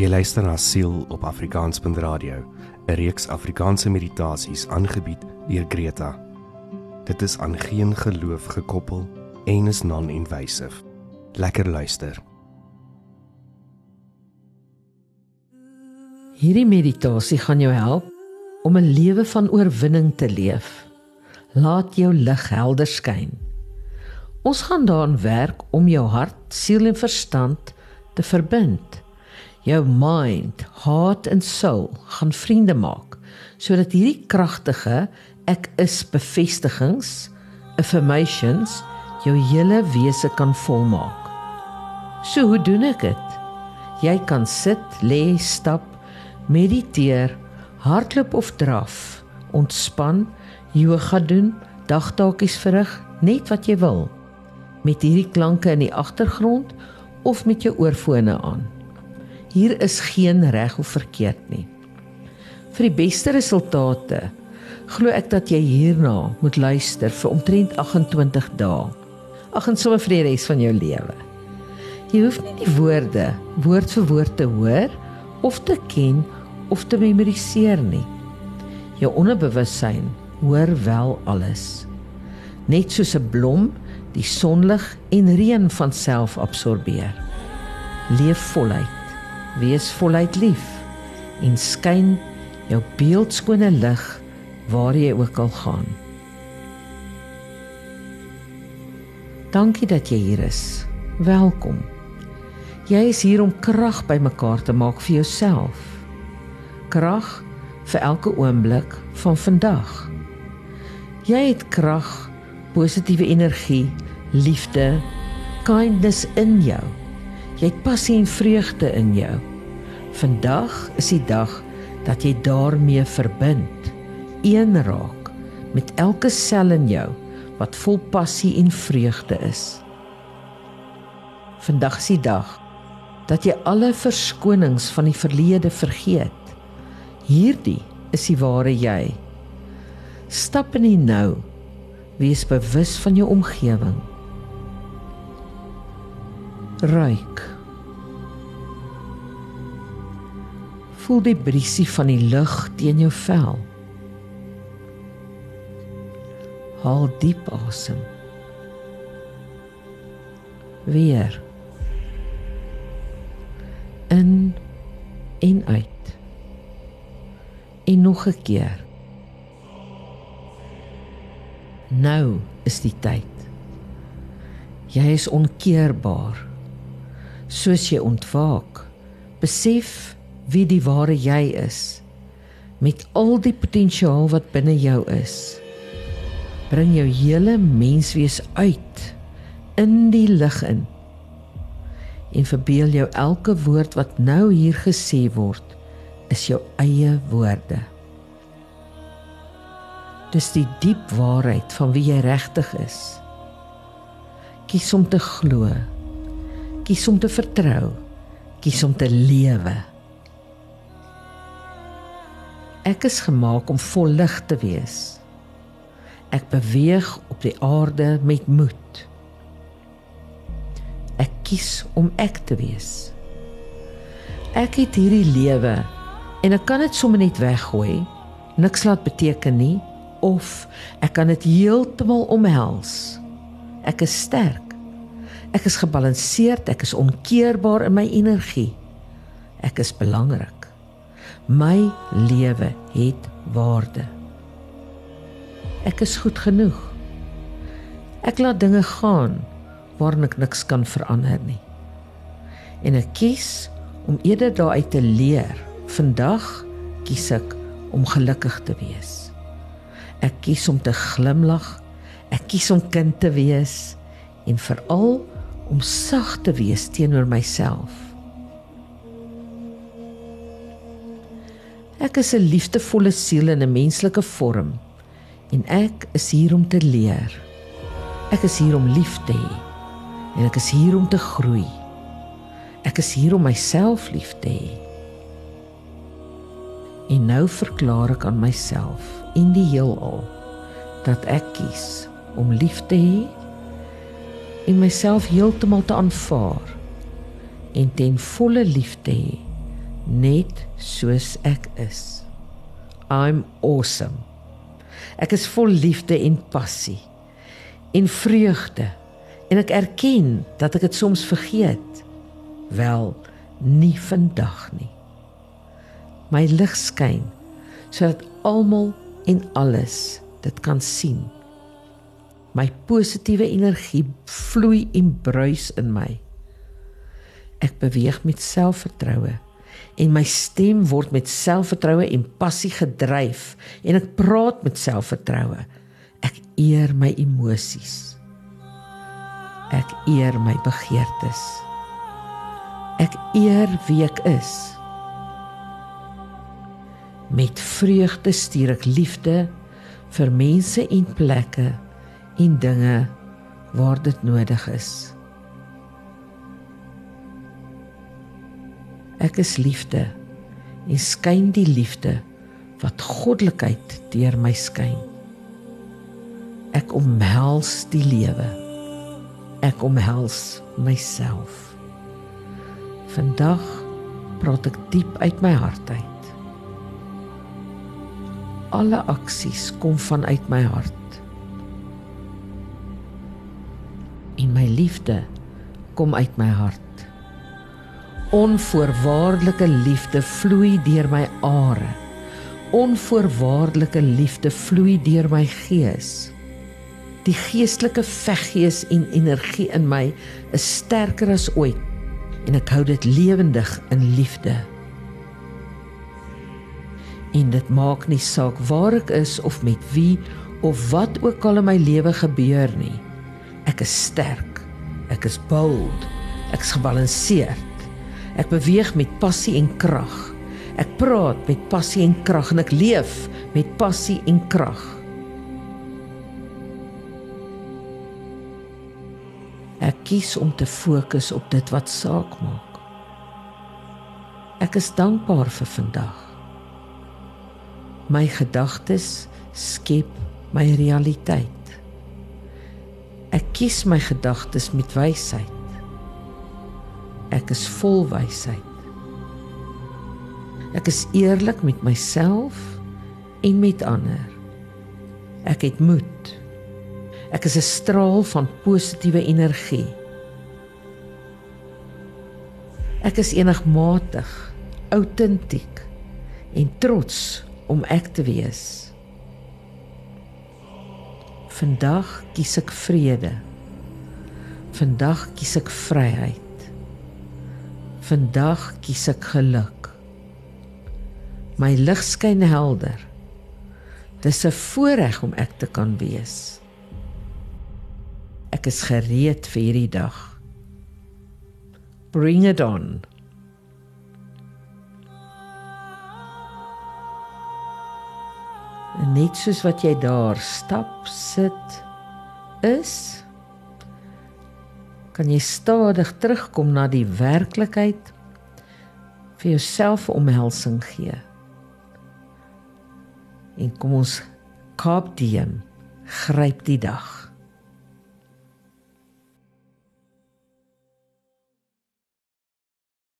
Jy luister na Siel op Afrikaans.radio, 'n reeks Afrikaanse meditasies aangebied deur Greta. Dit is aan geen geloof gekoppel en is non-invasive. Lekker luister. Hierdie meditasie gaan jou help om 'n lewe van oorwinning te leef. Laat jou lig helder skyn. Ons gaan daaraan werk om jou hart, siel en verstand te verbind. Jou mind, heart en soul gaan vriende maak sodat hierdie kragtige ek is bevestigings, affirmations jou hele wese kan volmaak. So hoe doen ek dit? Jy kan sit, lê, stap, mediteer, hardloop of draf, ontspan, yoga doen, dagtaakies verrig, net wat jy wil met hierdie klanke in die agtergrond of met jou oorfone aan. Hier is geen reg of verkeerd nie. Vir die beste resultate glo ek dat jy hierna moet luister vir omtrent 28 dae. Ag en sommer vir die res van jou lewe. Jy hoef nie die woorde woord vir woord te hoor of te ken of te memoriseer nie. Jou onderbewussyn hoor wel alles. Net soos 'n blom die sonlig en reën van self absorbeer. Leef voluit. Wees voluit lief en skyn jou beeldskone lig waar jy ook al gaan. Dankie dat jy hier is. Welkom. Jy is hier om krag bymekaar te maak vir jouself. Krag vir elke oomblik van vandag. Jy het krag positiewe energie, liefde, kindness in jou. Jy het passie en vreugde in jou. Vandag is die dag dat jy daarmee verbind, een raak met elke sel in jou wat vol passie en vreugde is. Vandag is die dag dat jy alle verskonings van die verlede vergeet. Hierdie is die ware jy. Stap in die nou Wees bewus van jou omgewing. Ruik. Voel die briesie van die lug teen jou vel. Haal diep asem. Weer. In en uit. En nog 'n keer. Nou is die tyd. Jy is onkeerbaar. Soos jy ontwaak, besef wie die ware jy is met al die potensiaal wat binne jou is. Bring jou hele menswees uit in die lig in. En verbeel jou elke woord wat nou hier gesê word is jou eie woorde. Dis die diep waarheid van wie jy regtig is. Kies om te glo. Kies om te vertrou. Kies om te lewe. Ek is gemaak om vol lig te wees. Ek beweeg op die aarde met moed. Ek kies om ek te wees. Ek het hierdie lewe en ek kan dit sommer net weggooi. Niks laat beteken nie of ek kan dit heeltemal omhels. Ek is sterk. Ek is gebalanseerd, ek is onkeerbaar in my energie. Ek is belangrik. My lewe het waarde. Ek is goed genoeg. Ek laat dinge gaan waarin ek niks kan verander nie. En ek kies om eerder daaruit te leer. Vandag kies ek om gelukkig te wees. Ek kies om te glimlag. Ek kies om kind te wees en veral om sag te wees teenoor myself. Ek is 'n liefdevolle siel in 'n menslike vorm en ek is hier om te leer. Ek is hier om lief te hê en ek is hier om te groei. Ek is hier om myself lief te hê. En nou verklaar ek aan myself en die heelal dat ek kies om lief te hê en myself heeltemal te aanvaar en ten volle lief te hê net soos ek is. I'm awesome. Ek is vol liefde en passie en vreugde en ek erken dat ek dit soms vergeet. Wel, nie vandag nie. My lig skyn sodat almal en alles dit kan sien. My positiewe energie vloei en bruis in my. Ek beweeg met selfvertroue en my stem word met selfvertroue en passie gedryf en ek praat met selfvertroue. Ek eer my emosies. Ek eer my begeertes. Ek eer wie ek is. Met vreugde stuur ek liefde vir mense en plekke en dinge waar dit nodig is. Ek is liefde en skyn die liefde wat goddelikheid deur my skyn. Ek omhels die lewe. Ek omhels myself. Vandag praat ek diep uit my hart uit alle aksies kom vanuit my hart. En my liefde kom uit my hart. Onvoorwaardelike liefde vloei deur my are. Onvoorwaardelike liefde vloei deur my gees. Die geestelike veggees en energie in my is sterker as ooit en ek hou dit lewendig in liefde en dit maak nie saak waar ek is of met wie of wat ook al in my lewe gebeur nie. Ek is sterk. Ek is bold. Ek is gebalanseerd. Ek beweeg met passie en krag. Ek praat met passie en krag en ek leef met passie en krag. Ek kies om te fokus op dit wat saak maak. Ek is dankbaar vir vandag my gedagtes skep my realiteit. Ek kies my gedagtes met wysheid. Ek is vol wysheid. Ek is eerlik met myself en met ander. Ek het moed. Ek is 'n straal van positiewe energie. Ek is enigmatig, autentiek en trots om ek te wees. Vandag kies ek vrede. Vandag kies ek vryheid. Vandag kies ek geluk. My lig skyn helder. Dis 'n voorreg om ek te kan wees. Ek is gereed vir hierdie dag. Bring it on. En net soos wat jy daar stap, sit, is kan jy stadig terugkom na die werklikheid vir jouself omhelsing gee. En kom ons kaap diem, gryp die dag.